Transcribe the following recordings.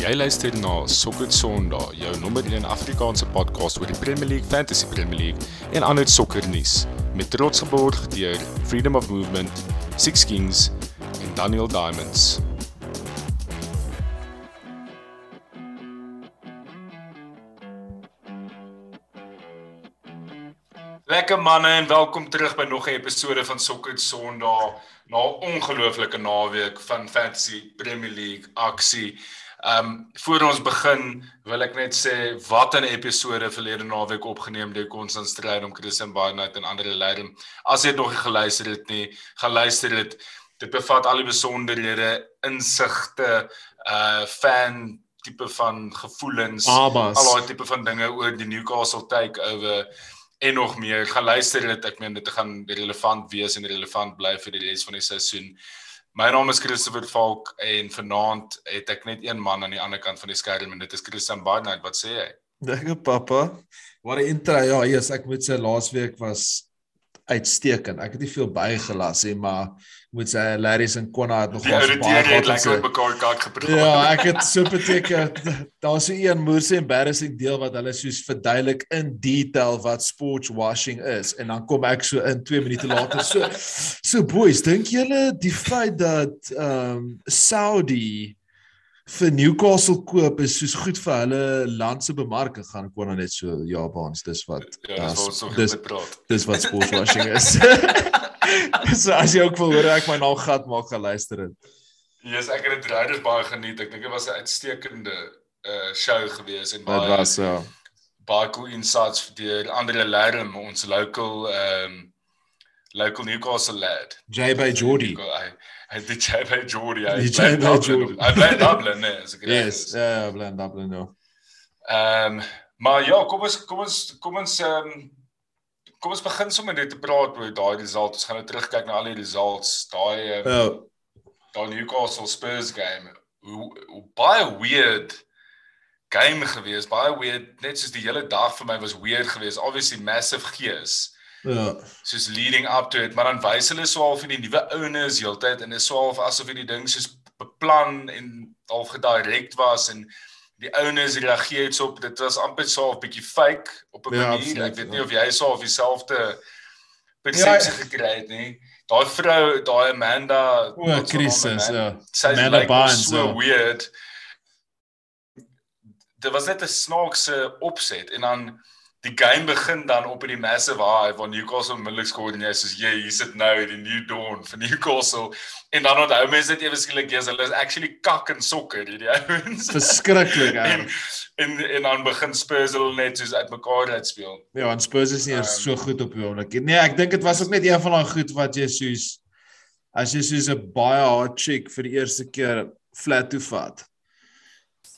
Jy luister na Sokker Sondag, jou nommer 1 Afrikaanse podcast oor die Premier League, Fantasy Premier League en ander sokkernuus met trots geborg deur Freedom of Movement, Six Kings en Daniel Diamonds. Lekker manne en welkom terug by nog 'n episode van Sokker Sondag na 'n ongelooflike naweek van Fantasy Premier League aksie. Ehm um, voor ons begin wil ek net sê wat 'n episode verlede naweek opgeneem deur Constant Stryd om Christian Barnard en ander leiers. As jy nog nie geluister het nie, gaan luister dit. Dit bevat al die besonderhede, insigte, uh fan tipe van gevoelens, Abas. al daai tipe van dinge oor die Newcastle takeover en nog meer. Gaan luister dit. Ek meen dit gaan relevant wees en relevant bly vir die res van die seisoen. My naam is Christopher Falk en vanaand het ek net een man aan die ander kant van die skerm en dit is Christian Barnard. Wat sê jy? Dankie pappa. Wat 'n intro. Ja, eers ek moet sê laasweek was uitstekend. Ek het nie veel bygelas nie, maar moet sê Larry se Konna het nog Die het gehad om lekker met mekaar kak gepraat. Ja, ek het so beteken daar's so een moerse embarrassing deel wat hulle soos verduidelik in detail wat sports washing is en dan kom ek so in 2 minute later so so boys, dink julle die feit dat ehm um, Saudi vir Newcastle koop is soos goed vir hulle land se bemarking gaan ek wou net so ja baans dis wat Ja, dis ons so dis praat. dis wat sports washing is. so as jy ook wil hoor ek my naam gat maak gaan luister dit. Yes, ek het dit regtig baie geniet. Ek dink dit was 'n uitstekende uh show gewees en Dit baie was ja. baie cool insights deur Andre Lerm, ons local um, local Newcastle lad. JB Jordy. Hy hy die JB Jordy. Hy in JB Dublin. Hy in Dublin, nee, as ek reg Yes, ja, ja, bly in Dublin nou. Ehm maar ja, kom ons kom ons kom ons ehm kom ons begin sommer net te praat oor daai results. Ons gaan nou terugkyk na al die results. Daai ehm Ja, daai Newcastle Spurs game. Hoe, hoe baie weird game gewees. Baie weird. Net soos die hele dag vir my was weird geweest. Obviously massive gees. Ja. Soos leading up to it, maar dan wys hulle so half in die nuwe ouens heeltyd en is so half asof hierdie ding soos beplan en half gedirek was en die ouens reageer iets op dit was amper so half bietjie fake op 'n Ja, manier. absoluut, Ek weet nie ja. of jy so half dieselfde persepsie Ja, gekry het nie. Daai vrou, daai Amanda, O, naam, Christus, ja. Sy Amanda lyk Bynes, so ja. weird. Dit was net 'n snaakse opset en dan die game begin dan op in die massive high waar Newcastle onmiddellik skoor en jy sê jy hier sit nou die new dawn vir Newcastle en dan onthou mense net ewe skielik jy's hulle is actually kak en sokker hierdie ouens. Verskriklik en, en en dan begin Spurs hulle net soos uitmekaar uitspeel. Ja, en Spurs is nie Ehm, so goed op die oomblik. nie. Nee, ek dink dit was ook net een van daai goed wat jy soos as jy soos 'n baie hard chick vir die eerste keer flat toe vat.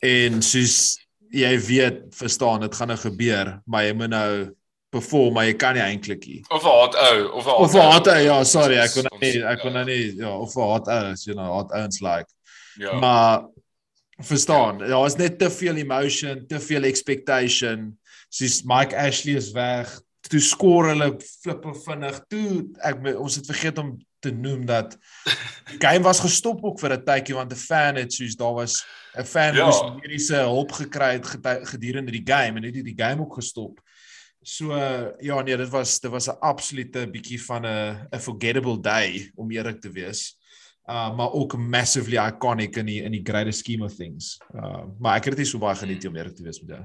En soos jy weet, verstaan, dit gaan nou gebeur, maar jy moet nou perform, maar jy kan nie eintlik nie. Of 'n hot ou of 'n hot Of 'n hard ou, ja, sorry, ek kon ons- nie ek kon ja, nou nie ja, of 'n hard ou, you know, hard ouens like. Ja. Maar verstaan, daar is net te veel emotion, te veel expectation. Soos Mike Ashley is weg, toe skoor hulle flippe vinnig. Toe ek ons het vergeet om te noem dat die game was gestop ook vir 'n tydjie want 'n fan het soos daar was 'n fan Ja. moes mediese hulp gekry het gedurende die game en het die game ook gestop. So ja nee, dit was dit was 'n absolute bietjie van 'n 'n forgettable day om eerlik te wees. Uh maar ook massively iconic in die in die greater scheme of things. Uh maar ek het dit so baie geniet nie, om eerlik te wees met jou.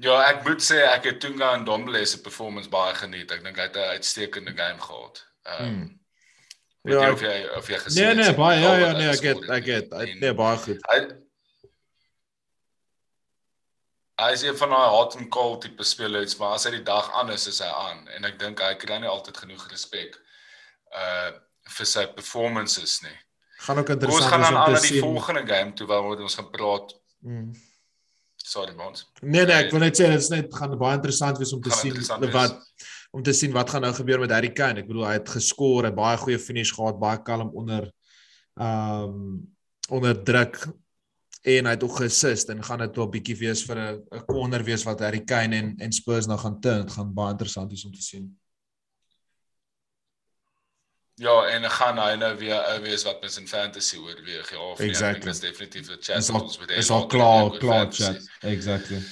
Ja, ek moet sê ek het Tunga en Dombele se performance baie geniet. Ek dink hy het 'n uitstekende game gehad. Ehm um, Hmm. Ja, jy of jy of jy gesien Nee nee, baie ja ja nee, ek het ek het nee baie goed. Hy Hy is een van daai hot and cold tipe spelers, maar as hy die dag aan is, is hy aan en ek dink hy kry nie altyd genoeg respek uh vir sy performances nie. Gaan ook Kom ons interessant gaan wees dan om aan te na die sien. volgende game toe waar ons gaan praat. Hmm. Sorry mans. Nee nee, ek wil net sê dit is net gaan baie interessant wees om te sien wees. wat om te sien wat gaan nou gebeur met Harry Kane. Ek bedoel hy het geskor, 'n baie goeie finish gehad, baie kalm onder ehm um, onder druk en hy het ook geassist en gaan dit wel bietjie wees vir 'n 'n corner wees wat Harry Kane en en Spurs nou gaan turn. Dit gaan baie interessant wees om te sien. Ja, en gaan hy nou weer ou wees wat mens in fantasy oorweeg. Ja, of exactly. nie, dis definitief 'n chat ons met Is al klaar klaar chat. Exactly.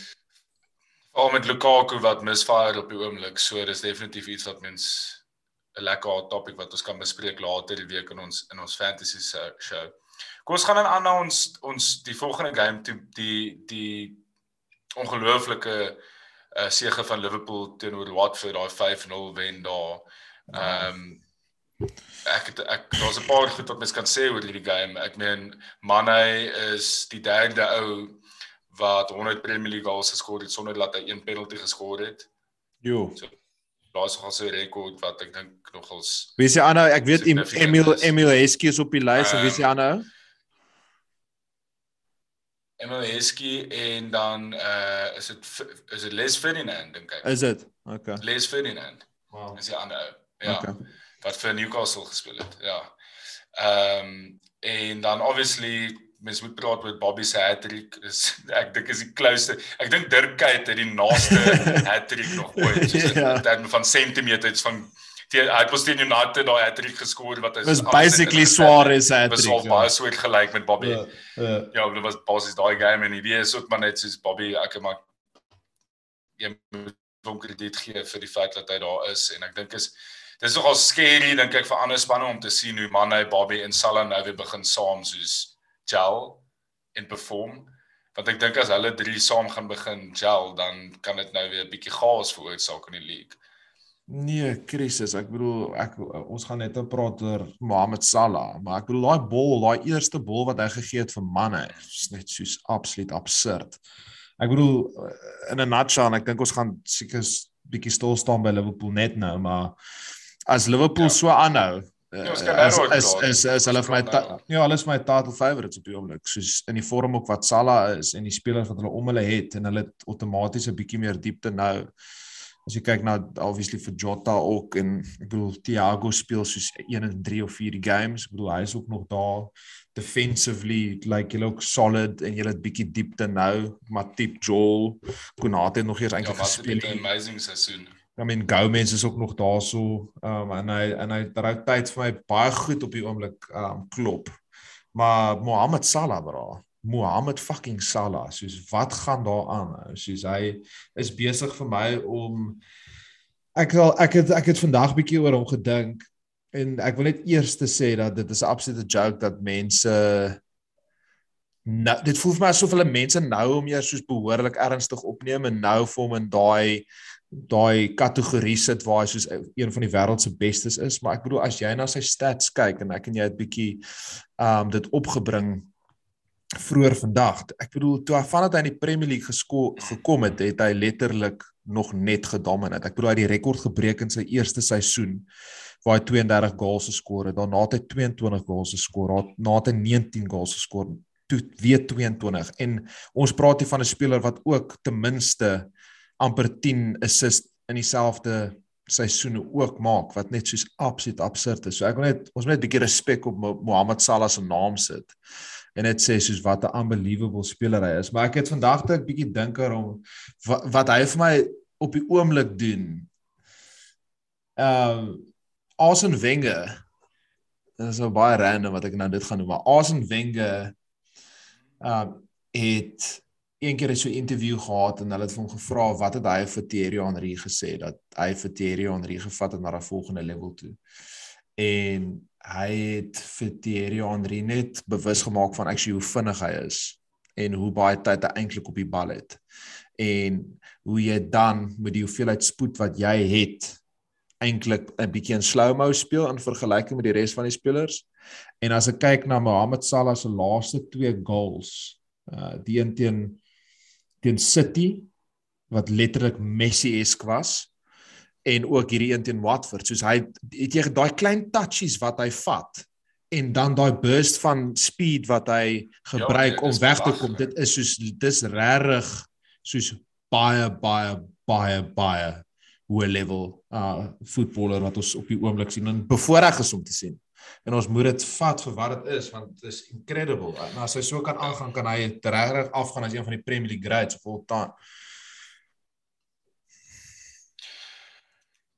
Al met Lukaku wat misfire op die oomblik, so dis definitief iets wat mens 'n lekker topic wat ons kan bespreek later die week in ons in ons fantasy show. Kom ons gaan dan aan na ons ons die volgende game toe die die ongelooflike uh sege van Liverpool teenoor Watford daai 5-0 wen daar. Ehm um, ek het, ek daar's 'n paar goed wat mens kan sê oor hierdie game. Ek meen Mane is die derde ou wat 100 Premier League goals geskor het sonder dat hy een penalty geskor het. Jo. So daar's nog 'n rekord wat ek dink nogals Wie is die ander? Ek weet Emil Emil Heskey is op die lys um, wie is die Ehm, ander? Emil Heskey en dan uh is dit is dit Les Ferdinand dink ek. Is dit? Okay. Les Ferdinand Wow. is die ander ou. Ja. Okay. Wat vir Newcastle gespeel het. Ja. Ehm um, en dan obviously mens moet praat met Bobby se hattrick. Is ek dink is die closest. Ek dink Dirk Kuyt het die naaste hattrick nog ooit. Soos Ja. in terme van sentimeters van die, hy het teen United daai hattrick geskoor wat is Was basically Suarez se was al hattrick. baie soort gelyk met Bobby. Ja. Ja. Ja, dit was basies daai game en die idee is ook maar net soos Bobby ek maar jy moet hom krediet gee vir die feit dat hy daar is en ek dink is dis nogal scary dink ek vir ander spanne om te sien hoe Mane, Bobby en Salah nou weer begin saam soos gel en perform. Want ek dink as hulle drie saam gaan begin gel dan kan dit nou weer 'n bietjie chaos veroorsaak in die league. Nee, krisis. Ek bedoel ek ons gaan net nou praat oor Mohamed Salah, maar ek bedoel daai bol, daai eerste bol wat hy gegee het vir manne, is net soos absoluut absurd. Ek bedoel in 'n nutshell, ek dink ons gaan seker 'n bietjie stil staan by Liverpool net nou, maar as Liverpool Ja. so aanhou, eh, Ja, is is is is hulle vir my ja, hulle is my title favourites op die oomblik, soos in die vorm ook wat Salah is en die spelers wat hulle om hulle het en hulle het outomaties 'n bietjie meer diepte nou as jy kyk na obviously vir Jota ook en ek bedoel Thiago speel soos 1 en 3 of 4 games. Ek bedoel hy is ook nog daar defensively like jy ook solid en jy het bietjie diepte nou. Matip Joel Konate het nog eers Ja, eintlik dit gespeel. 'n amazing seisoen. I mean Gomez is ook nog daarso. Um en hy en hy dra tyd vir my baie goed op die oomblik um klop. Maar Mohamed Salah bra. Mohamed fucking Salah. Soos wat gaan daar aan? Soos hy is besig vir my om ek wel ek het ek het vandag bietjie oor hom gedink en ek wil net eers te sê dat dit is 'n absolute joke dat mense nou dit voel vir my asof hulle mense nou om eers soos behoorlik ernstig opneem en nou vir hom in daai daai kategorie sit waar hy soos een van die wêreld se bestes is, maar ek bedoel as jy na sy stats kyk en ek en jy het bietjie um dit opgebring vroeër vandag. Ek bedoel toe hy vandat hy in die Premier League gesko gekom het, het hy letterlik nog net gedomineer. Ek bedoel hy het die rekord gebreek in sy eerste seisoen waar hy 32 goals geskor het. Daarna het hy 22 goals geskor. Daarna het hy 19 goals geskor. Toe weer 22 en ons praat hier van 'n speler wat ook ten minste amper 10 assist in dieselfde seisoene ook maak wat net soos absoluut absurd is. So ek wil net ons moet net 'n bietjie respek op Mo- Mohamed Salah se naam sit. En dit sê soos wat 'n unbelievable speler hy is. Maar ek het vandag toe ek bietjie dink oor hom wat, wat hy vir my op die oomblik doen. Ehm uh, Arsene Wenger is nou baie random wat ek nou dit gaan noem, maar Arsene Wenger uh het een keer 'n so 'n interview gehad en hulle het hom gevra wat het hy vir Thierry Henry gesê dat hy vir Thierry Henry gevat het na 'n volgende level toe. En hy het vir Thierry Henry net bewus gemaak van actually hoe vinnig hy is en hoe baie tyd hy eintlik op die bal het. En hoe jy dan met die hoeveelheid spoed wat jy het eintlik 'n bietjie in slow-mo speel in vergelyking met die res van die spelers. En as ek kyk na Mohamed Salah se laaste 2 goals, uh die een teen teen City wat letterlik Messi-esk was en ook hierdie een teen Watford, soos hy het jy daai klein touches wat hy vat en dan daai burst van speed wat hy gebruik dit om weg te kom. Dit is soos dis regtig soos baie baie baie baie hoë level uh voetballer wat ons op die oomblik sien en bevoorreg is om te sien. En ons moet dit vat vir wat dit is want dit is incredible. En as hy so kan aangaan, kan hy regtig afgaan as een van die Premier League greats of all time.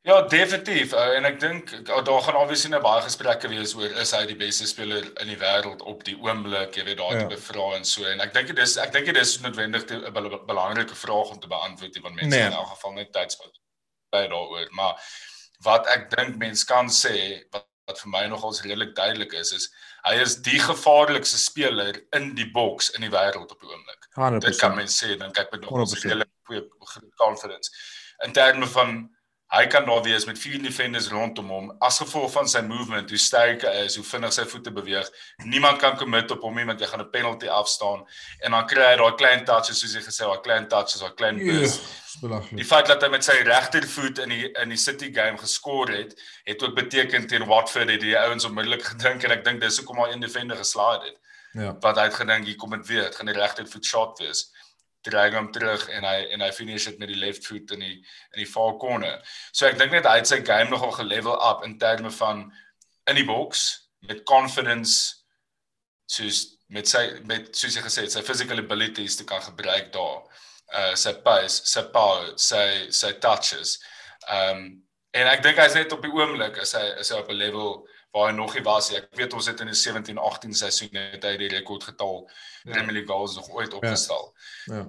Ja, definitief. Uh, en ek dink uh, daar gaan obviously 'n baie gesprekke wees oor is hy die beste speler in die wêreld op die oomblik, jy weet daar ja. te bevra en so en ek dink dit is ek dink dit is noodwendig 'n belangrike vraag om te beantwoord want mense nee. in elk geval net tyd spandeer by daaroor. Maar wat ek dink mense kan sê wat, wat vir my nogals redelik duidelik is is hy is die gevaarlikste speler in die boks in die wêreld op die oomblik. 100%. Dit kan mense sê dan kyk met ons redelik goeie confidence in terme van hy kan daar wees met vier defenders rondom hom. As gevolg van sy movement hoe sterk hy is hoe vinnig sy voete beweeg niemand kan commit op hom nie want jy gaan 'n penalty afstaan en dan kry hy daai klein touches soos jy gesê daai klein touches daai klein boost die feit dat hy met sy regtervoet in die in die City game geskor het het ook beteken teen Watford het die ouens onmiddellik gedink en ek dink dis hoekom al een defender geslaag het. Ja. Wat hy het gedink hier kom dit weer dit gaan die regtervoet shot wees drag hom terug en hy en hy finish dit met die left foot in die in die far corner. So ek dink net hy het sy game nogal gelevel up in terme van in die box met confidence soos met sy met soos jy gesê het sy physical abilities te kan gebruik daar. Uh sy pace, sy power, sy sy touches. Um en ek dink hy's net op die oomblik is hy is hy op 'n level waar hy nog nie was nie. Ek weet ons het in die 17-18 seisoen net hy die rekord getal ja. Premier League goals nog ooit ja. opgestel. Ja. ja.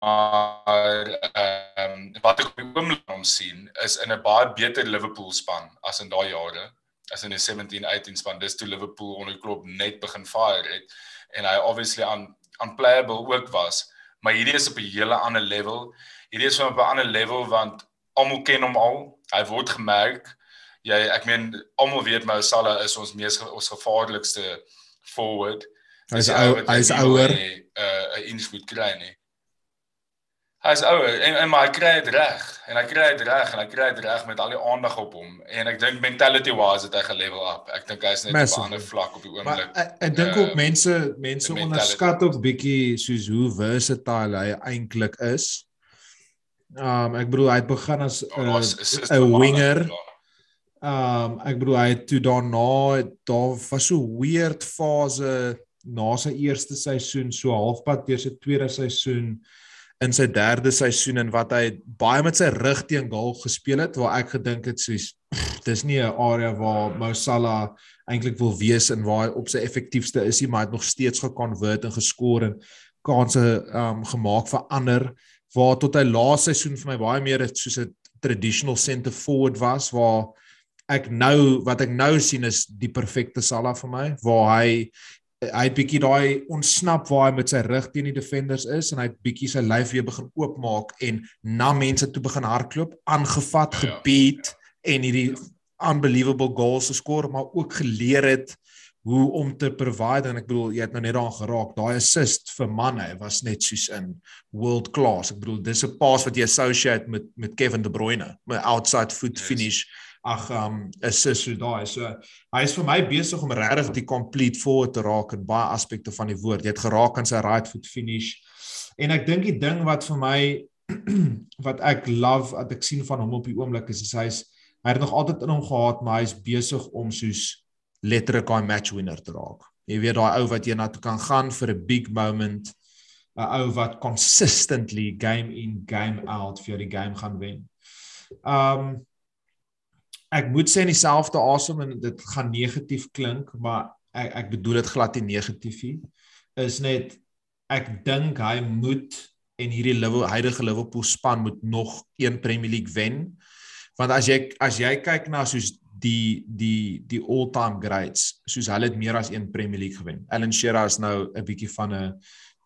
Maar ehm um, wat ek op die oomblik om sien is in 'n baie beter Liverpool span as in daai jare. As in die 17-18 span, dis toe Liverpool onder klop net begin fire het en hy obviously on unplayable ook was. Maar hierdie is op 'n hele ander level. Hierdie is op 'n ander level want almal ken hom al. Hy word gemerk jy ek meen almal weet Mo Salah is ons mees ons gevaarlikste forward. Hy's ou hy's ouer. 'n uh, 'n inspoed kry nie. Hy's ouer en, en maar hy kry dit reg en hy kry dit reg en hy kry dit reg met al die aandag op hom en ek dink mentality wise het hy gelevel up. Ek dink hy's net Massive. op 'n ander vlak op die oomblik. Ek, ek dink ook uh, mense mense onderskat ook bietjie soos hoe versatile hy eintlik is. Um ek bedoel hy het begin as 'n oh, uh, winger. Man, Ehm um, ek bedoel hy het toe daarna daar was so weird fase na sy eerste seisoen so halfpad deur sy tweede seisoen in sy derde seisoen en wat hy baie met sy rug teen goal gespeel het waar ek gedink het soos dis nie 'n area waar Mo Salah eintlik wil wees en waar hy op sy effektiefste is nie maar hy het nog steeds gekonvert en geskor en kansse ehm um, gemaak vir ander waar tot hy laaste seisoen vir my baie meer soos 'n traditional center forward was waar ek nou wat ek nou sien is die perfekte Salah vir my waar hy hy het bietjie daai ontsnap waar hy met sy rug teen die defenders is en hy het bietjie sy lyf weer begin oopmaak en na mense toe begin hardloop, aangevat, ja, gebeat ja, ja. en hierdie unbelievable goals geskor maar ook geleer het hoe om te provide en ek bedoel jy het nou net daaraan geraak daai assist vir manne was net soos in world class ek bedoel dis 'n pass wat jy associate met met Kevin De Bruyne met outside foot finish yes ag um assist so daai. So hy is vir my besig om regtig die complete forward te raak in baie aspekte van die woord. Jy het geraak aan sy right foot finish. En ek dink die ding wat vir my wat ek love wat ek sien van hom op die oomblik is, is hy's hy het nog altyd in hom gehad, maar hy's besig om soos letterlik 'n match winner te raak. Jy weet daai ou wat jy na toe kan gaan vir 'n big moment, 'n ou wat consistently game in game out vir die game gaan wen. Um ek moet sê in dieselfde asem en dit gaan negatief klink, maar ek ek bedoel dit glad nie negatief nie. Is net ek dink hy moet en hierdie Liverpool huidige Liverpool span moet nog een Premier League wen. Want as jy as jy kyk na soos die die die all-time greats, soos hulle het meer as een Premier League gewen. Alan Shearer is nou 'n bietjie van 'n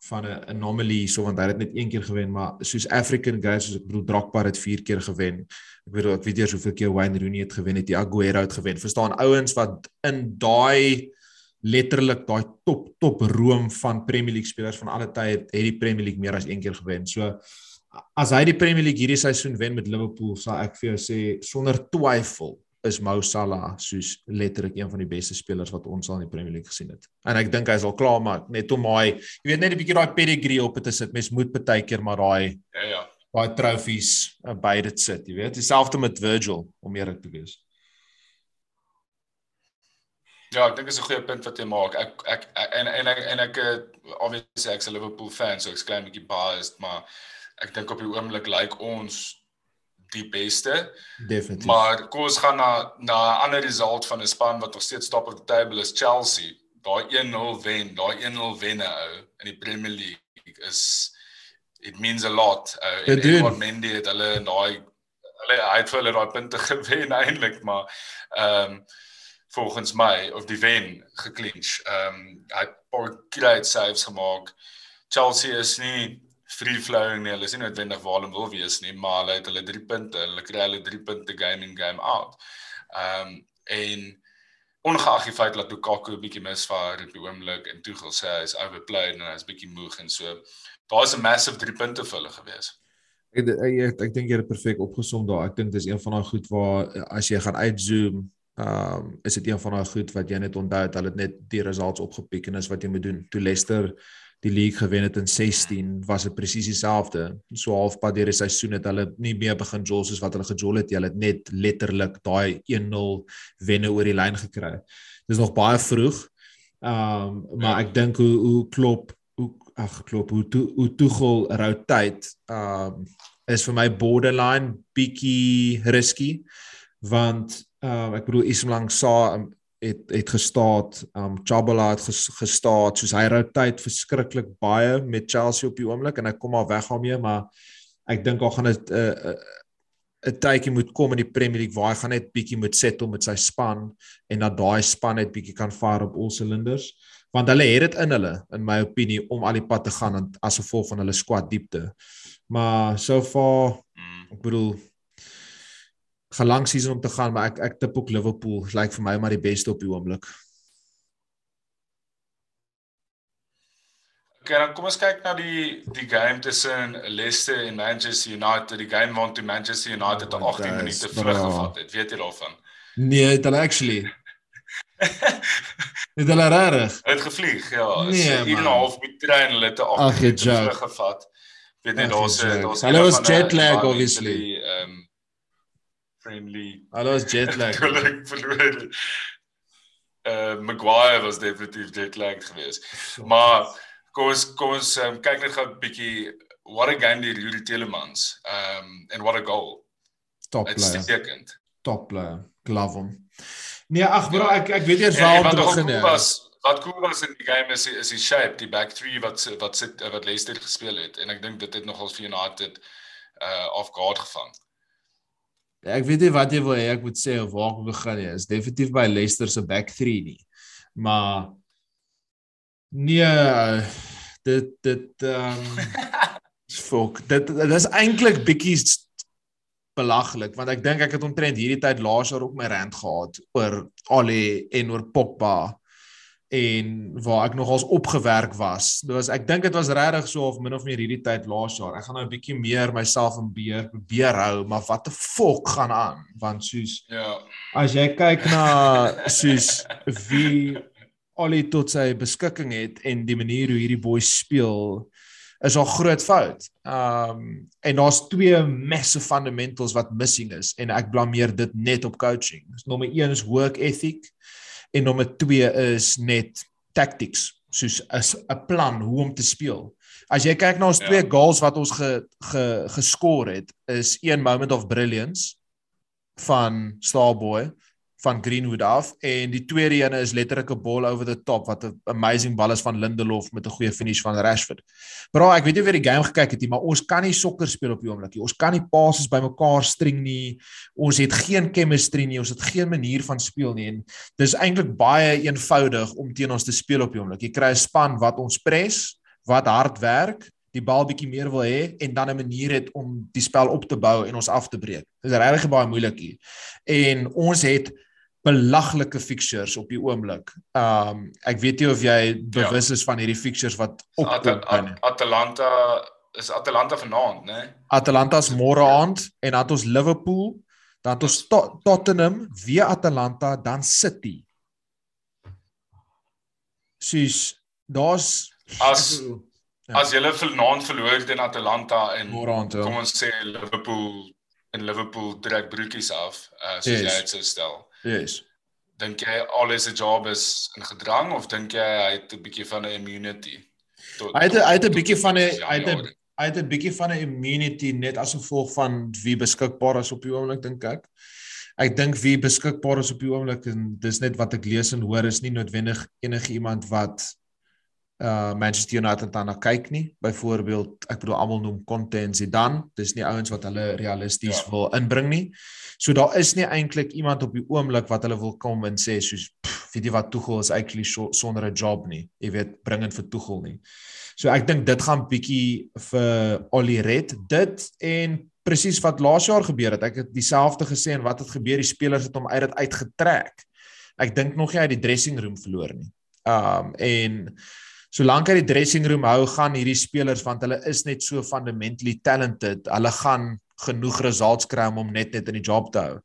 van 'n anomaly so want hy het net een keer gewen maar soos African guys soos ek bedoel Drogba het 4 keer gewen. Ek weet ek weet eers hoeveel keer Wayne Rooney het gewen het, die Aguero het gewen. Verstaan ouens wat in daai letterlik daai top top room van Premier League spelers van alle tye het, het die Premier League meer as een keer gewen. So as hy die Premier League hierdie seisoen wen met Liverpool, sal ek vir jou sê sonder twyfel is Mo Salah soos letterlik een van die beste spelers wat ons al in die Premier League gesien het. En ek dink hy is al klaar maar net om hy, jy weet net 'n bietjie daai pedigree op te sit. Mens moet baie keer maar daai ja ja, daai trofees by dit sit, jy weet. Dieselfde met Virgil om eerlik te wees. Ja, ek dink dit is 'n goeie punt wat jy maak. Ek ek en en ek en ek eh, obviously ek's 'n Liverpool fan, so ek's klein bietjie biased, maar ek dink op die oomblik lyk like ons die beste. Definitief. Maar kom ons gaan na na 'n ander result van 'n span wat nog steeds top of the table is Chelsea. Daai 1-0 wen, daai 1-0 wenne ou in die Premier League is it means a lot. Uh, en Edward Mendy het hulle in daai hulle hy het vir hulle daai punte gewen eintlik, maar ehm um, volgens my of die wen geklinch. Ehm um, hy het paar great saves gemaak. Chelsea is nie free flowing nie. Hulle is nie noodwendig waar hulle wil wees nie, maar hulle het hulle 3 punte. Hulle kry hulle 3 punte game in game out. Ehm um, en ongeag die feit dat Lukaku 'n bietjie misvaar op die oomblik en Tuchel sê hy is overplayed en hy's bietjie moeg en so daar's 'n massive 3 punte vir hulle gewees. Ek ek ek, dink jy het perfek opgesom daar. Ek dink dis een van daai goed waar as jy gaan uitzoom Ehm um, is dit een van daai goed wat jy net onthou het, hulle het net die results opgepiek en is wat jy moet doen. Toe Leicester die league gewen het in 16 was dit presies dieselfde. So halfpad deur die seisoen het hulle nie meer begin jol soos wat hulle gejol het. Hulle het net letterlik daai 1-0 wenne oor die lyn gekry. Dis nog baie vroeg. Ehm um, maar ek dink hoe hoe klop hoe ag klop hoe toe hoe Tuchel rotate ehm um, is vir my borderline bietjie risky want uh, ek bedoel Ismail Sa um, het het gestaat, um Chabala het ges, gestaat, soos hy rotate verskriklik baie met Chelsea op die oomblik en hy kom maar weg daarmee, maar ek dink al gaan dit 'n uh, 'n uh, 'n tydjie moet kom in die Premier League waar hy gaan net bietjie moet settle met sy span en dat daai span net bietjie kan vaar op al silinders want hulle het dit in hulle in my opinie om al die pad te gaan as gevolg van hulle squad diepte. Maar so far mm. ek bedoel gaan lank season om te gaan, maar ek ek tip ook Liverpool lyk like vir my maar die beste op die oomblik. Okay, dan kom ons kyk na die die game tussen Leicester en Manchester United, die game waar toe Manchester United oh, 18 minute vlug gevat het. Weet jy daarvan? Nee, het hulle actually. het hulle reg? Het gevlieg, ja. Nee, 'n uur en 'n half met trein hulle te 18 minute vlug gevat. Weet nie daar's daar's Hulle was jet lag obviously. Ehm um, friendly. Hulle was jet lag. Verloor. Uh Maguire was definitief jet lag geweest. So maar kom ons kom ons um, kyk net gou 'n bietjie what a game die Rudy Telemans. Um and what a goal. Top player. Top player. Glove hom. Nee, ag bro, ek ek weet eers waar om te begin. Was, wat cool was in die game is is die shape, die back three wat wat sit wat Leicester gespeel het en ek dink dit het nogals vir United uh off guard gevang. Ek weet nie wat jy wil hê ek moet sê of waar ek begin nie. Is definitief by Leicester se back 3 nie. Maar nee, dit dit ehm um, fok. Dit dit is eintlik bietjie belaglik want ek dink ek het omtrent hierdie tyd laas jaar ook my rand gehad oor Ali en oor Pogba en waar ek nogals opgewerk was. Dit was ek dink dit was regtig so of min of meer hierdie tyd laas jaar. Ek gaan nou 'n bietjie meer myself in beheer probeer hou, maar wat 'n fok gaan aan want soos ja. As jy kyk na soos wie Ollie tot sy beskikking het en die manier hoe hierdie boy speel is al groot fout. Um en daar's twee massive fundamentals wat missing is en ek blameer dit net op coaching. Nommer 1 is work ethic en nommer 2 is net tactics soos is 'n plan hoe om te speel. As jy kyk na ons ja. twee goals wat ons ge, ge geskor het, is een moment of brilliance van Starboy van Greenwood af en die tweede ene is letterlik 'n ball over the top wat 'n amazing bal is van Lindelof met 'n goeie finish van Rashford. Bro, ek weet nie jy die game gekyk het nie, maar ons kan nie sokker speel op die oomblik nie. Ons kan nie passes bymekaar string nie. Ons het geen chemistry nie. Ons het geen manier van speel nie en dis eintlik baie eenvoudig om teen ons te speel op die oomblik. Jy kry 'n span wat ons pres, wat hard werk die bal bietjie meer wil hê en dan 'n manier het om die spel op te bou en ons af te breek. Dit is regtig baie moeilik hier. En ons het belaglike fixtures op die oomblik. Um ek weet nie of jy bewus ja. is van hierdie fixtures wat op At At Atalanta is Atalanta vanaand, né? Nee? Atalanta is môre aand en dan het ons Liverpool, dan het ons to Tottenham, weer Atalanta, dan City. Sis, daar's as ja. as jy vanaand verloor teen Atalanta en aand, ja. kom ons sê Liverpool en Liverpool trek broekies af, uh, soos yes. jy dit sou stel. Yes. Dink jy alles se job is in gedrang of dink jy hy het 'n bietjie van 'n immunity? Tot, hy het hy het 'n bietjie van 'n hy het hy het 'n bietjie van 'n immunity net as gevolg van wie beskikbaar is op die oomblik dink ek. Ek dink wie beskikbaar is op die oomblik en dis net wat ek lees en hoor is nie noodwendig enige iemand wat uh Manchester United dan na kyk nie. Byvoorbeeld, ek bedoel almal noem Conte en dan, dis nie ouens wat hulle realisties ja. wil inbring nie. So daar is nie eintlik iemand op die oomblik wat hulle wil kom en sê soos weet jy wat Tuchel is actually so, sonder 'n job nie. Jy weet, bringend vir Tuchel nie. So ek dink dit gaan bietjie vir Oli red dit en presies wat laas jaar gebeur het. Ek het dieselfde gesê en wat het gebeur? Die spelers het hom uit dit uitgetrek. Ek dink nog nie hy die dressing room verloor nie. Um en solank hy die dressing room hou, gaan hierdie spelers want hulle is net so fundamentally talented. Hulle gaan genoeg results kry om hom net net in die job te hou.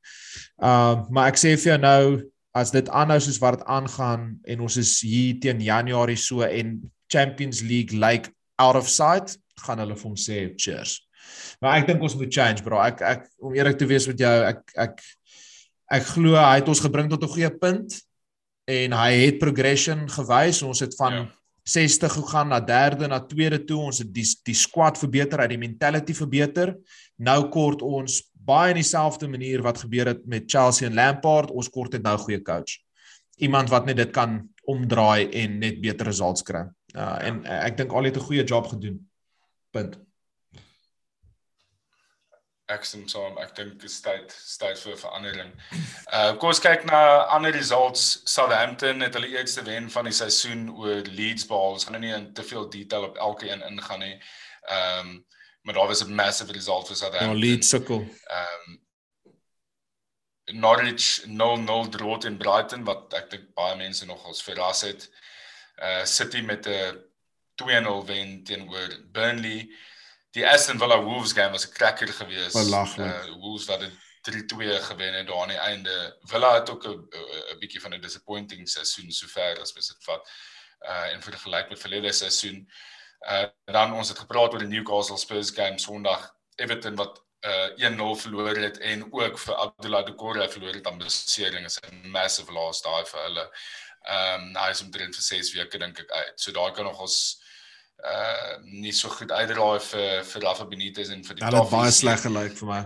Um maar ek sê vir jou nou as dit aanhou soos wat dit aangaan en ons is hier teen Januarie so en Champions League like out of sight, gaan hulle vir hom sê cheers. Maar ek dink ons moet change bro. Ek ek om eerlik te wees met jou, ek ek ek glo hy het ons gebring tot 'n goeie punt en hy het progression gewys. Ons het van ja. 60 gegaan na derde na tweede toe. Ons het die die squad verbeter, uit die mentality verbeter. Nou kort ons baie in dieselfde manier wat gebeur het met Chelsea en Lampard. Ons kort het nou goeie coach. Iemand wat net dit kan omdraai en net beter results kry. Uh, en uh, ek dink al het 'n goeie job gedoen. Punt. Ek stem saam. Ek dink dit is tyd tyd vir verandering. Uh kom ons kyk na ander results. Southampton het hulle eerste wen van die seisoen oor Leeds behaal. Ons gaan nou nie in te veel detail op elke een ingaan nie. Ehm um, maar daar was 'n massive result vir Southampton. Ja, Leeds sukkel. Ehm um, Norwich 0-0 draw teen Brighton wat ek dink baie mense nogals verras het. Uh City met 'n 2-0 wen teenoor Burnley. Die Aston Villa Wolves game was 'n cracker geweest. Uh Wolves wat 'n 3-2 gewen het daar aan die einde. Villa het ook 'n 'n bietjie van 'n disappointing seisoen sover as mens dit vat. Uh en vir die gelyk met verlede seisoen. Uh dan ons het gepraat oor die Newcastle Spurs game Sondag. Everton wat uh 1-0 verloor het en ook vir Abdullah De Corre verloor het aan besering is 'n massive loss daai vir hulle. Ehm um, hy is omtrent vir 6 weke dink ek uit. So daai kan nog ons uh nie so goed uitdraai vir vir Rafa Benitez en vir die Hulle het baie sleg gelyk vir my.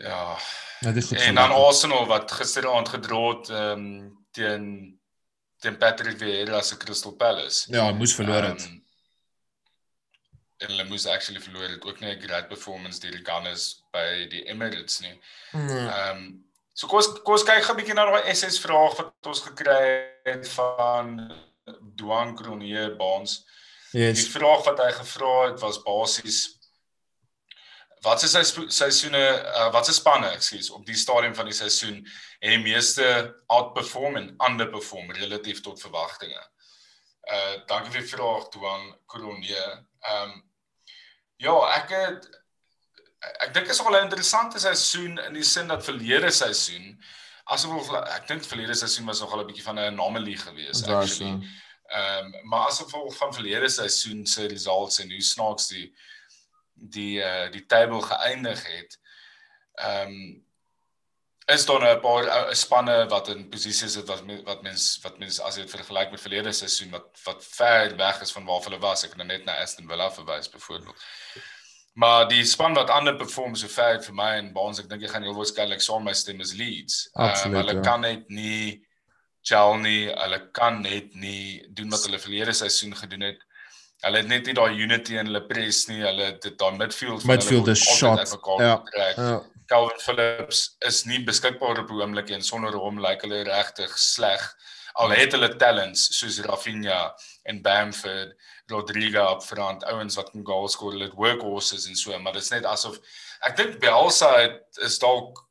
Ja. Ja. En dan Arsenal wat gisteraand gedra het ehm um, teen teen Patrick Vieira se Crystal Palace. Ja, hy moes verloor het. Um, en hulle moes actually verloor het ook nie 'n great performance deur die Gunners by die Emirates nie. Nee. Ehm nee. um, so kom ons kom ons kyk gou 'n bietjie na daai SS vraag wat ons gekry het van Duan Kronier Baans. Yes. Die vraag wat hy gevra het was basies wat is sy seisoene uh, wat is spanne ekskuus op die stadium van die seisoen en die meeste outperform en underperform relatief tot verwagtinge. Uh dankie vir die vraag Duan Kronier. Ehm um, ja, ek het ek dink is al 'n interessante seisoen in die sin dat verlede seisoen asof ek dink verlede seisoen was nogal 'n bietjie van 'n anomaly geweest actually. Ehm um, maar asof van verlede seisoen se results en hoe snaaks die die uh, die table geëindig het. Ehm um, is daar 'n paar uh, spanne wat in posisies het wat wat mens wat mens as jy dit vergelyk met verlede seisoen wat wat ver weg is van waar hulle was. Ek kan nou net na Aston Villa verwys byvoorbeeld. Maar die span wat ander perform so ver vir my en Baans ek dink jy gaan heel waarskynlik saam my stem is Leeds. Um, hulle ja. kan net nie nie. Hulle kan net nie doen wat hulle verlede seisoen gedoen het. Hulle het net nie daai unity in hulle press nie. Hulle het daai midfield midfield is shot. Ja. ja. Calvin Phillips is nie beskikbaar op die oomblik en sonder hom lyk hulle regtig sleg. Al het hulle talents soos Rafinha en Bamford, Rodrigo op front, ouens wat kan goals skoor, hulle het workhorses en so, maar dit is net asof ek dink Bielsa het is dalk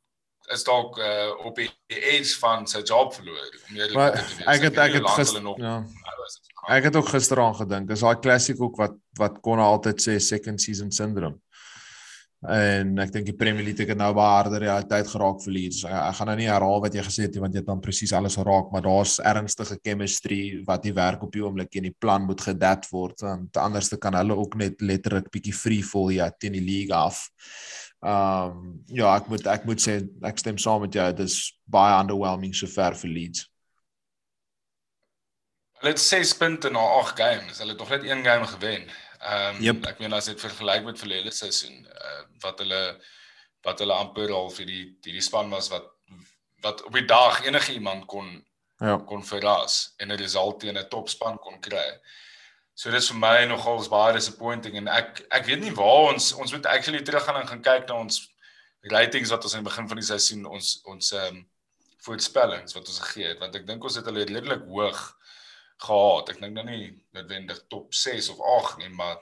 is dalk uh, op die edge van sy job verloor. Maar, ek het ek het gister nog ja. Ek het ook gisteraan gedink, is daai klassiek ook wat wat Konna altyd sê second season syndrome en ek dink die Premier League het nou baie harder realiteit geraak vir Leeds. Ek, ek gaan nou nie herhaal wat jy gesê het nie want jy het dan presies alles geraak, maar daar's ernstige chemistry wat die werk op die oomblik en die plan moet gedat word want anders te kan hulle ook net letterlik bietjie free fall ja teen die league af. Ehm um, ja, ek moet ek moet sê ek stem saam met jou, dit is baie underwhelming so ver vir Leeds. Hulle het 6 punte na 8 games. Hulle het nog net een game gewen. Ehm um, yep. ek meen as dit vergelyk met verlede seisoen uh, wat hulle wat hulle amper al vir die hierdie span was wat wat op die dag enige iemand kon ja. kon verras en 'n result teen 'n topspan kon kry. So dit is vir my nogals baie disappointing en ek ek weet nie waar ons ons moet actually teruggaan en gaan kyk na ons ratings wat ons aan die begin van die seisoen ons ons ehm um, voorspellings wat ons gegee het want ek dink ons het hulle redelik hoog gehad. Ek dink nou nie noodwendig top 6 of 8 nie, maar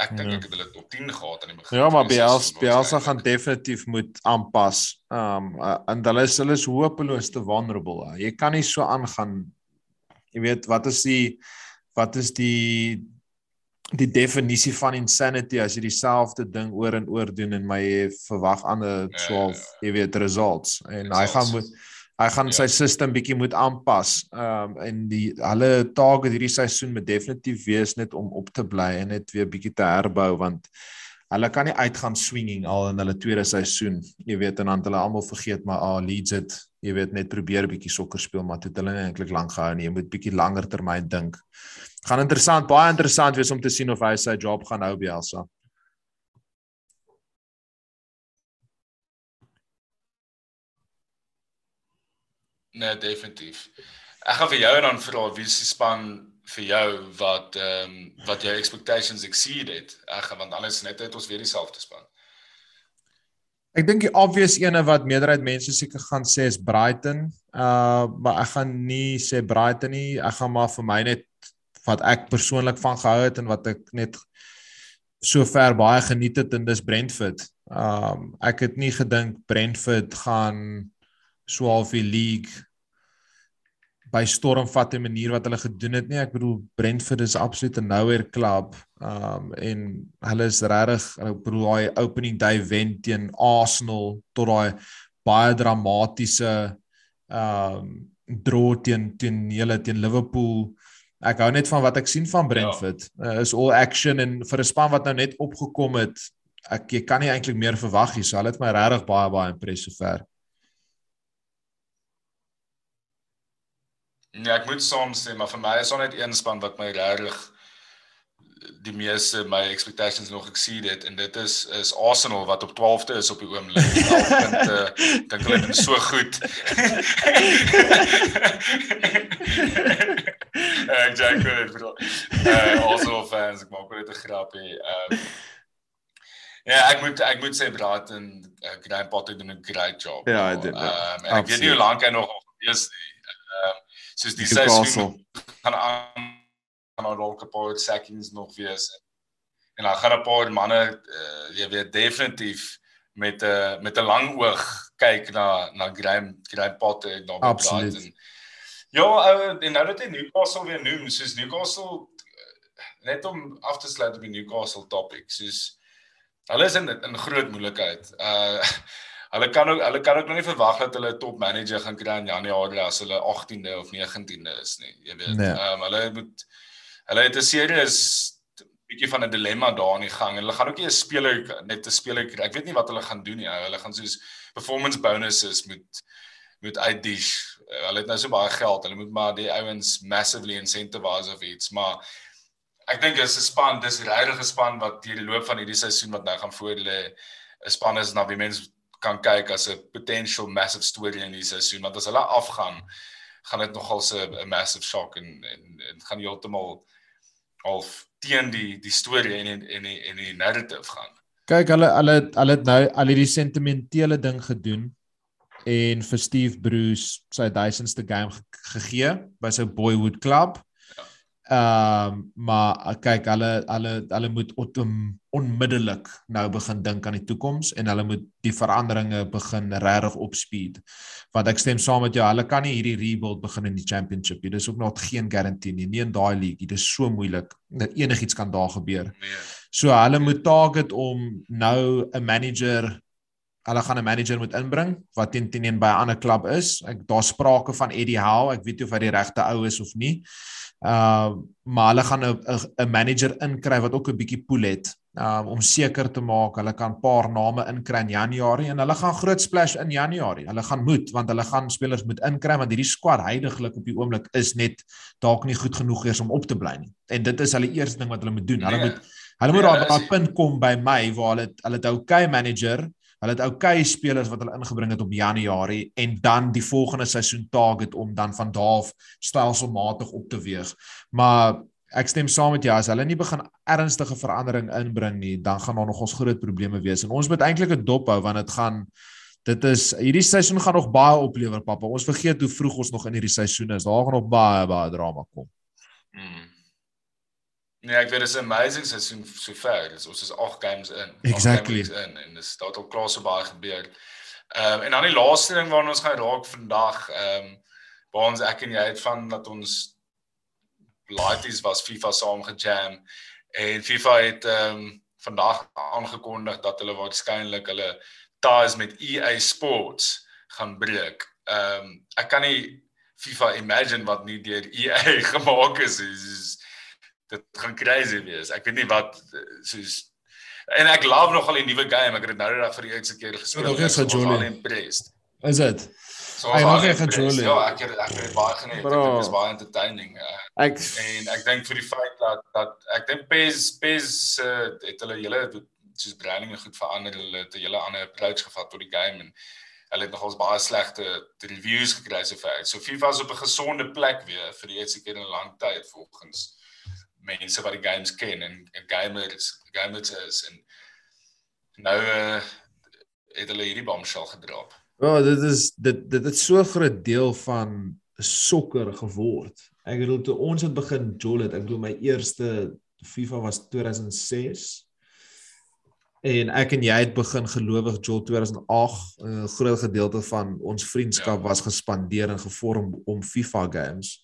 ek dink ja. ek het hulle top 10 gehad aan die begin. Ja, maar Bielsa Bielsa gaan definitief moet aanpas. Um en hulle is hulle is hopeloos te vulnerable. Jy kan nie so aangaan. Jy weet wat is die wat is die die definisie van insanity as jy dieselfde ding oor en oor doen en my verwag ander 12 ja, ja, ja. jy weet results en hy gaan moet hy gaan ja. sy system bietjie moet aanpas. Ehm um, en die hulle taak hierdie seisoen moet definitief wees net om op te bly en net weer bietjie te herbou want hulle kan nie uitgaan swinging al in hulle tweede seisoen. Jy weet en dan hulle almal vergeet maar ah Leeds het jy weet net probeer bietjie sokker speel maar dit hulle nie eintlik lank gehou nie. Jy moet bietjie langer termyn dink. Gaan interessant, baie interessant wees om te sien of hy sy job gaan hou by Elsa. Nee, definitief. Ek gaan vir jou dan vra wie se span vir jou wat ehm um, wat jou expectations exceed het. Ek gaan want alles net uit ons weer dieselfde span. Ek dink die obvious ene wat meerderheid mense seker gaan sê is Brighton. Uh maar ek gaan nie sê Brighton nie. Ek gaan maar vir my net wat ek persoonlik van gehou het en wat ek net sover baie geniet het en dis Brentford. Um ek het nie gedink Brentford gaan so half die league by storm vat in manier wat hulle gedoen het nie. Ek bedoel Brentford is absoluut 'n nowhere club. Um en hulle is regtig, ek bedoel daai opening day wen teen Arsenal tot daai baie dramatiese um draw teen teen hulle teen Liverpool. Ek hou net van wat ek sien van Brentford. Ja. Uh, is all action en vir 'n span wat nou net opgekom het, ek jy kan nie eintlik meer verwag nie. So hulle het my regtig baie baie impressive sover. Nee, ek moet sê, maar vir my is daar net een span wat my regtig die meeste my expectations nog exceed het en dit is is Arsenal wat op 12de is op die oomblik. Punte dink hulle is so goed. Ek dink dit vir uh Arsenal fans, ek maak net 'n grapie. Ehm Ja, ek moet ek moet sê en uh, Graham Potter doen 'n great job. Ja, hy doen. Ehm ek weet nie hoe lank hy nog is nie. Ehm soos die seisoen gaan aan gaan daar dalk 'n paar sackings nog wees en dan gaan 'n paar manne uh, jy weet definitief met 'n uh, met 'n lang oog kyk na na Graham Graham Potter en dan Absoluut. En, ja, ou en nou dat hy Newcastle weer noem, soos Newcastle net om af te sluit op die Newcastle topic, soos hulle is in in groot moeilikheid. Uh Hulle kan ook hulle kan ook nog nie verwag dat hulle 'n top manager gaan kry in Januarie as hulle 18de of 19de is nie. Jy weet. Nee. Ehm nee. um, hulle moet hulle het 'n serieus bietjie van 'n dilemma daar in die gang. Hulle gaan ook nie 'n speler net 'n speler kry. Ek weet nie wat hulle gaan doen nie. Hulle gaan soos performance bonuses moet moet uitdish. Hulle het nou so baie geld. Hulle moet maar die ouens massively incentivize of iets, maar ek dink dis 'n span, dis regtig 'n span wat deur die loop van hierdie seisoen wat nou gaan voor lê, 'n span is na wie mense kan kyk as 'n potential massive story in die seisoen want as hulle afgaan gaan dit nogal 'n massive shock en en, en gaan heeltemal half teen die die storie en en en die narrative gaan. Kyk hulle hulle hulle het nou al hierdie sentimentele ding gedoen en vir Steve Bruce sy duisendste game gegee by sy boyhood club. Ehm um, maar eh, kyk hulle hulle hulle moet onmiddellik nou begin dink aan die toekoms en hulle moet die veranderinge begin regtig opspeed. Want ek stem saam met jou, hulle kan nie hierdie rebuild begin in die championship nie. Dis ook nog geen garantie nie. Nie in daai league, dit is so moeilik. Enigiets kan daar gebeur. Nee. So hulle moet target om nou 'n manager hulle gaan 'n manager moet inbring wat teen teen by 'n ander klub is. Ek daar sprake van Eddie Howe. Ek weet nie of hy die regte ou is of nie. Uh maar hulle gaan 'n 'n manager inkry wat ook 'n bietjie pool het um, om seker te maak hulle kan 'n paar name inkry in Januarie en hulle gaan groot splash in Januarie. Hulle gaan moet want hulle gaan spelers moet inkry want hierdie squad heiliglik op die oomblik is net dalk nie goed genoeg eers om op te bly nie. En dit is hulle eerste ding wat hulle moet doen. Hulle nee, moet hulle moet nee, daar 'n punt kom by my waar hulle hulle 'n okay manager Hulle het okay spelers wat hulle ingebring het op Januarie en dan die volgende seisoen target om dan van daar af stelselmatig op te weeg. Maar ek stem saam met jou as hulle nie begin ernstige verandering inbring nie, dan gaan daar nog ons groot probleme wees. En ons moet eintlik 'n dop hou want dit gaan dit is hierdie seisoen gaan nog baie oplewer, pappa. Ons vergeet hoe vroeg ons nog in hierdie seisoen is. Daar gaan nog baie baie drama kom. Hmm. Nee, ek weet dit is 'n amazing seisoen sover. Dis ons is 8 games in. Exactly. Games in en dis daar het al klaar so baie gebeur. Ehm um, en dan die laaste ding waarna ons gaan raak vandag, ehm um, waar ons ek en jy het van dat ons laities was FIFA saam gejam en FIFA het ehm um, vandag aangekondig dat hulle waarskynlik hulle ties met EA Sports gaan breek. Ehm um, ek kan nie FIFA imagine wat nie deur EA gemaak is. is, is dit gaan crazy wees. Ek weet nie wat soos en ek love nogal die nuwe game. Ek het dit nou net vir die eerste keer gespeel. Nog eens vir Jolie. Is dit? So ek nog nie gejoel nie. Ja, ek het ek het baie geniet. Bro. Dit was baie entertaining. Uh, ek en ek dink vir die feit dat dat ek dink PES PES uh, het hulle hele soos branding en goed verander. Hulle het 'n hele ander approach gevat tot die game en hulle het nogals baie slegte reviews gekry so ver. So FIFA is op 'n gesonde plek weer vir die eerste keer in 'n lang tyd volgens mense wat die games ken en, en gamers gamers is en nou uh, het hulle hierdie bombshell gedrop. Ja, dit is dit dit het so groot deel van sokker geword. Ek bedoel toe ons het begin jol het, ek bedoel my eerste FIFA was 2006. En ek en jy het begin gelowig jol 2008. 'n Groot gedeelte van ons vriendskap ja. was gespandeer en gevorm om FIFA games.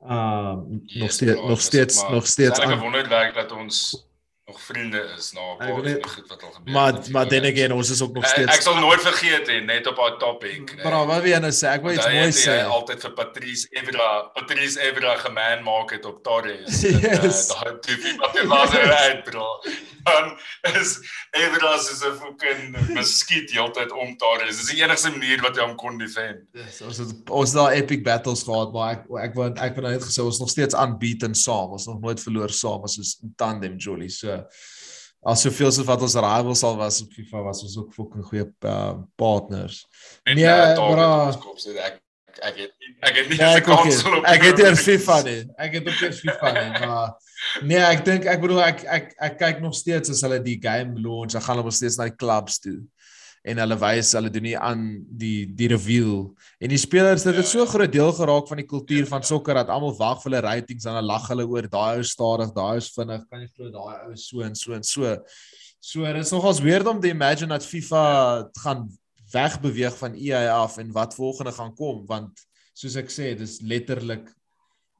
Ehm yes, nog steeds nog steeds nog steeds Ek wonder werk dat ons nog vriende is na 'n paar goed wat al gebeur maar, het. Maar maar dan again ons is ook nog steeds Ek, sal nooit vergeet hê net op haar topic. Nee. Maar wat wil jy nou sê? Ek wil iets mooi sê. Hy altyd vir Patrice Evra, Patrice Evra geman maak het op Torres. Yes. Daai tipe wat hy laat uit bro. Dan is Evra is 'n fucking muskiet heeltyd om Torres. Dis die enigste manier wat hy hom kon defend. Yes, ons het ons daai epic battles gehad, maar ek ek wou ek wou net gesê ons nog steeds unbeaten saam. Ons nog nooit verloor saam as 'n tandem Jolie. So as soveel so wat ons rivals al was op FIFA was ons ook fucking goeie uh, partners. Nee, bra. Ek ek het ek het nie nee, ek, okay. ek het hier FIFA nie. Ek het ook nie FIFA nie, maar nee, ek dink ek bedoel ek ek ek kyk nog steeds as hulle die game launch, dan gaan hulle nog steeds na die clubs toe en hulle wys hulle doen nie aan die die reveal. En die spelers dit het so groot deel geraak van die kultuur van sokker dat almal wag vir hulle ratings en dan lag hulle oor daai ou stadig daai is vinnig. Kan jy glo daai ou so en so en so. So dit is nogals weird om te imagine dat FIFA gaan wegbeweeg van EA af en wat volgende gaan kom want soos ek sê dis letterlik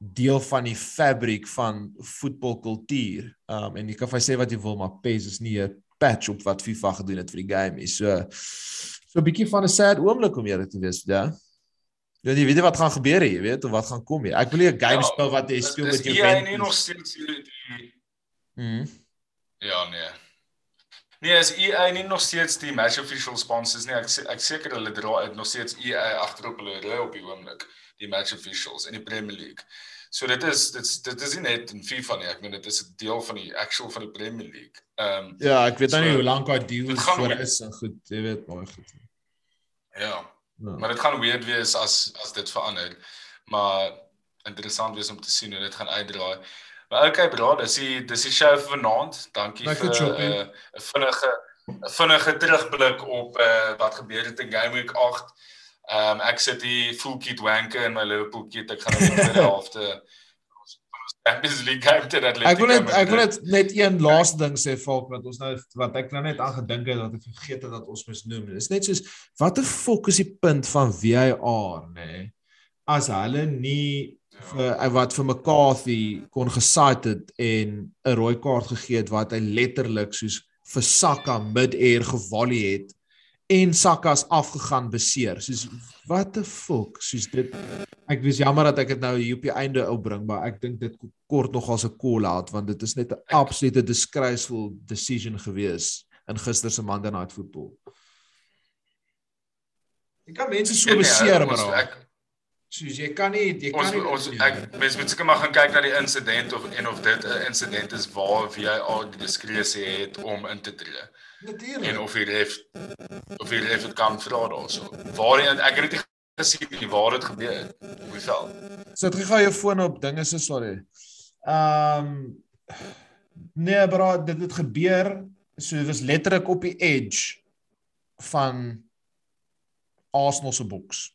deel van die fabriek van voetbalkultuur. Um, en jy kan vir sê wat jy wil maar PES is nie 'n patch op wat FIFA gedoen het vir die game is. So so 'n bietjie van 'n sad oomblik om eerlik te wees, ja. Ja, jy weet wat gaan gebeur hier, jy weet of wat gaan kom hier. Ek wil nie 'n game ja, speel wat jy speel met jou vriende. Ja, nee, nog steeds die Mhm. Ja, nee. Nee, as EA nie nog steeds die match official sponsors nie. Ek ek seker hulle dra uit nog steeds EA agterop hulle ry op die oomblik, die match officials in die Premier League. So dit is dit dit is nie net in FIFA nie. Ek meen dit is 'n deel van die actual van die Premier League. Ehm um, Ja, ek weet nou so, nie hoe lank daai deal voor is en goed, jy weet baie goed. Ja. ja. Maar dit gaan weird wees as as dit verander. Maar interessant wees om te sien hoe dit gaan uitdraai. Maar okay, bro, dis die dis die show vanaand. Dankie Like vir 'n uh, vinnige 'n vinnige terugblik op uh, wat gebeur het in Game Week 8. Ehm um, ek sit hier full kit wanker in my Liverpool kit. Ek gaan vir die helfte Champions League game teen Atletico. Ek wil net ek wil net net een laaste ding sê volk wat ons nou wat ek nou net aan gedink het dat ek vergeet het dat ons moet noem. Dit is net soos wat 'n fok is die punt van VAR, nê? Nee? As hulle nie vir ja. wat vir McCarthy kon gesit het en 'n rooi kaart gegee het wat hy letterlik soos vir Saka mid-air gevalie het en Sakka's afgegaan beseer. Soos what the fuck? Soos dit ek was jammer dat ek dit nou hier op die einde opbring, maar ek dink dit kort nog as 'n call out want dit is net 'n absolute disgraceful decision gewees in gister se Monday Night Football. Jy kan mense so beseer maar. Ek soos jy kan nie jy kan ons, nie ons ek mens moet seker maar gaan kyk na die insident of en of dit 'n insident is waar VAR die diskresie het om in te tree. Natuurlik. En of hy ref of hy ref dit kan vra daarso. Waar ek het dit gesien nie waar dit gebeur het. Hoe sal? Sit so, gou jou foon op dinge se sorry. Ehm um, nee bro, dit het gebeur so dit was letterlik op die edge van Arsenal se boks.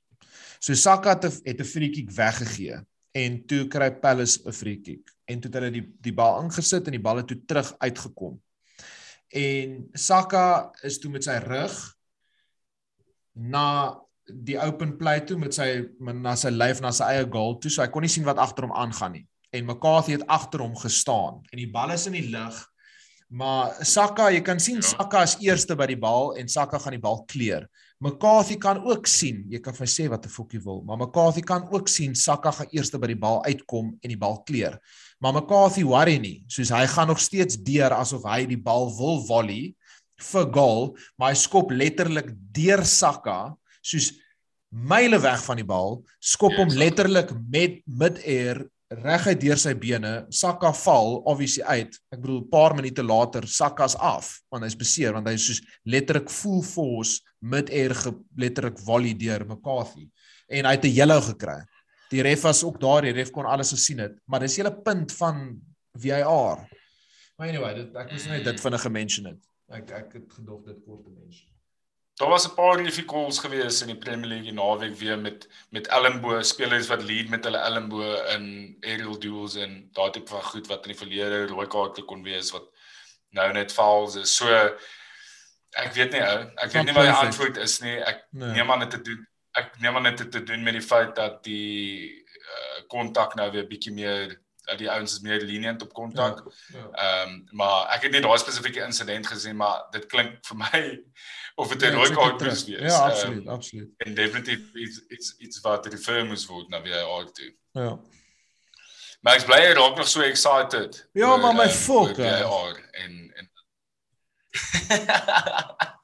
So Saka het het 'n free kick weggegee en toe kry Palace 'n free kick en toe het hulle die die bal ingesit en die bal het toe terug uitgekom. En Saka is toe met sy rug na die open play toe met sy na sy lyf na sy eie goal toe so hy kon nie sien wat agter hom aangaan nie. En McCarthy het agter hom gestaan en die bal is in die lug. Maar Saka, jy kan sien ja. Saka is eerste by die bal en Saka gaan die bal kleer. McCarthy kan ook sien, jy kan vir sê wat 'n fokkie wil, maar McCarthy kan ook sien Saka gaan eerste by die bal uitkom en die bal kleer. Maar McCarthy worry nie, soos hy gaan nog steeds deur asof hy die bal wil volley vir goal, maar hy skop letterlik deur Saka soos myle weg van die bal, skop hom letterlik met mid-air reguit deur sy bene, Saka val obviously uit. Ek bedoel 'n paar minute later Saka's af want hy's beseer want hy is soos letterlik full force mid-air letterlik volley deur McCarthy en hy het 'n yellow gekry. Die ref was ook daar, die ref kon alles gesien het, maar dis hele punt van VAR. Maar anyway, dit ek moes net dit vinnig gemention het. Ek ek het gedog dit kort te mention. Daar was 'n paar liefie calls gewees in die Premier League naweek weer met met elmbo spelers wat lead met hulle elmbo in aerial duels en daardie tipe van goed wat in die verlede rooi kaarte kon wees wat nou net fouls is. So ek weet nie ou, ek weet nie wat die antwoord is nie. Ek nee. neem aan dit te doen. Ek neem aan dit te doen met die feit dat die kontak uh, nou weer bietjie meer die ouens is meer lenient op kontak. Ja, ja. Ehm ja, um, maar ek het nie daai spesifieke insident gesien maar dit klink vir my of dit 'n ja, rooi kaart is wees. Ja, absoluut, um, absoluut. En definitief iets iets iets wat die firm is word na weer al toe. Ja. Maar ek bly raak nog so excited. Ja, oor, maar my uh, fok en en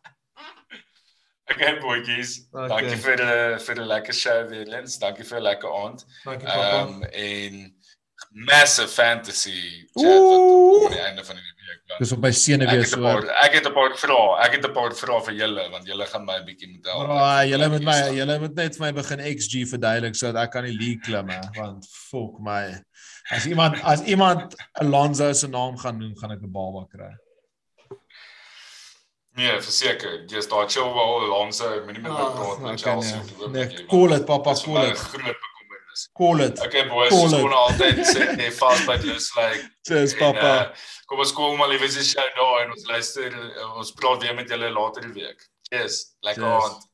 Okay, boetjies. Okay. Dankie vir die vir die lekker show weer, Lens. Dankie vir 'n lekker aand. Dankie papa. Ehm um, en massive fantasy chat wat op die einde van die week was. Dis op my sene weer so. Ek het 'n paar vrae. Ek het 'n paar vrae vir julle want julle gaan my 'n bietjie moet help. Bro, julle moet my julle moet net vir my begin XG verduidelik sodat ek kan die league klim hè want fuck my. As iemand as iemand Alonso se naam gaan noem, gaan ek 'n baba kry. Nee, verseker, jy's daar chill wel Alonso, moenie met my ah, praat met Chelsea. Nee, call it papa, call it. Groot is. Call it. Okay boys, ons gaan altyd sê nee fast by this like. Cheers papa. Uh, kom ons kom maar liewe se show daar en ons luister ons praat weer met julle later die week. Yes, lekker aand.